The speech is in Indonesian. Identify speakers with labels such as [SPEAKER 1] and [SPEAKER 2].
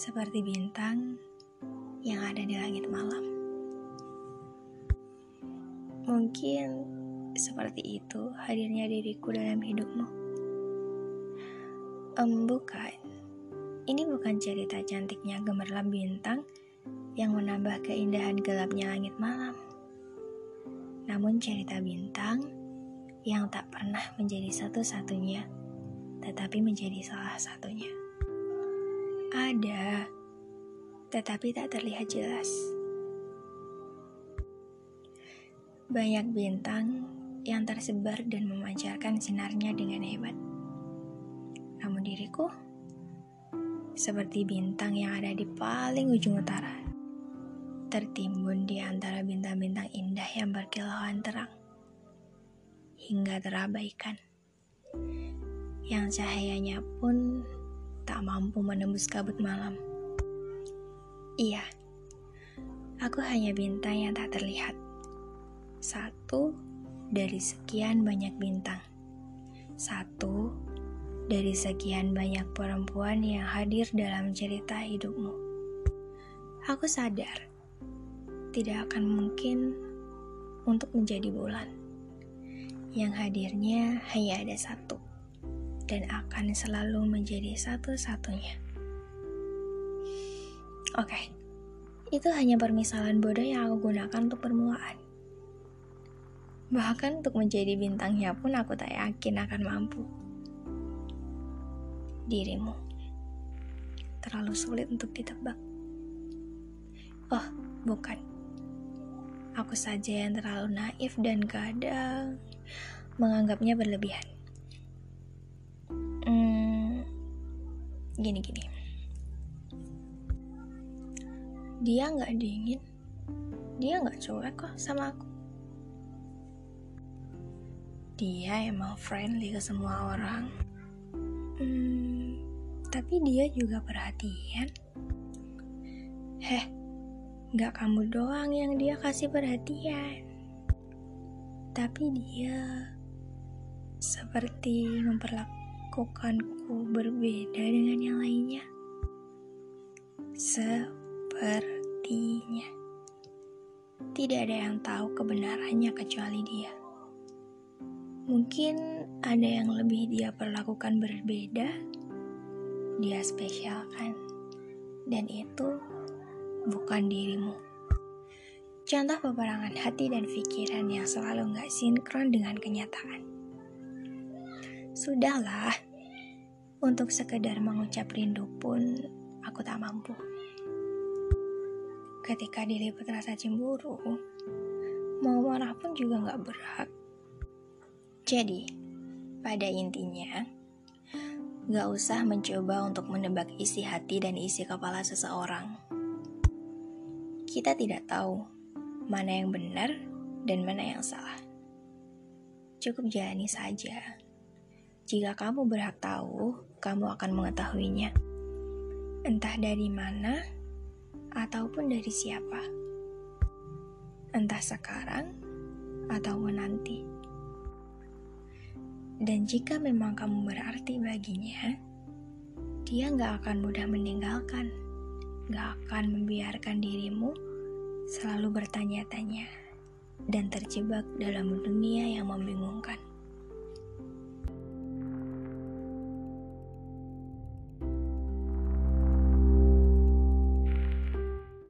[SPEAKER 1] seperti bintang yang ada di langit malam. Mungkin seperti itu hadirnya diriku dalam hidupmu. Um, bukan, ini bukan cerita cantiknya gemerlap bintang yang menambah keindahan gelapnya langit malam. Namun cerita bintang yang tak pernah menjadi satu-satunya, tetapi menjadi salah satunya. Ada, tetapi tak terlihat jelas. Banyak bintang yang tersebar dan memancarkan sinarnya dengan hebat. Namun diriku seperti bintang yang ada di paling ujung utara, tertimbun di antara bintang-bintang indah yang berkilauan terang hingga terabaikan, yang cahayanya pun tak mampu menembus kabut malam. Iya, aku hanya bintang yang tak terlihat. Satu dari sekian banyak bintang. Satu dari sekian banyak perempuan yang hadir dalam cerita hidupmu. Aku sadar, tidak akan mungkin untuk menjadi bulan. Yang hadirnya hanya ada satu, dan akan selalu menjadi satu-satunya. Oke, itu hanya permisalan bodoh yang aku gunakan untuk permulaan. Bahkan untuk menjadi bintangnya pun aku tak yakin akan mampu. Dirimu terlalu sulit untuk ditebak. Oh, bukan. Aku saja yang terlalu naif dan kadang menganggapnya berlebihan. Gini-gini. Dia nggak dingin, dia nggak cuek kok sama aku dia emang friendly ke semua orang. Hmm, tapi dia juga perhatian. Heh, gak kamu doang yang dia kasih perhatian. Tapi dia seperti memperlakukanku berbeda dengan yang lainnya. Sepertinya. Tidak ada yang tahu kebenarannya kecuali dia. Mungkin ada yang lebih dia perlakukan berbeda, dia spesialkan, dan itu bukan dirimu. Contoh peperangan hati dan pikiran yang selalu gak sinkron dengan kenyataan. Sudahlah, untuk sekedar mengucap rindu pun aku tak mampu. Ketika diliput rasa cemburu, mau marah pun juga gak berhak jadi, pada intinya, gak usah mencoba untuk menebak isi hati dan isi kepala seseorang. Kita tidak tahu mana yang benar dan mana yang salah. Cukup jalani saja. Jika kamu berhak tahu, kamu akan mengetahuinya. Entah dari mana ataupun dari siapa. Entah sekarang ataupun nanti. Dan jika memang kamu berarti baginya, dia gak akan mudah meninggalkan, gak akan membiarkan dirimu selalu bertanya-tanya dan terjebak dalam dunia yang membingungkan.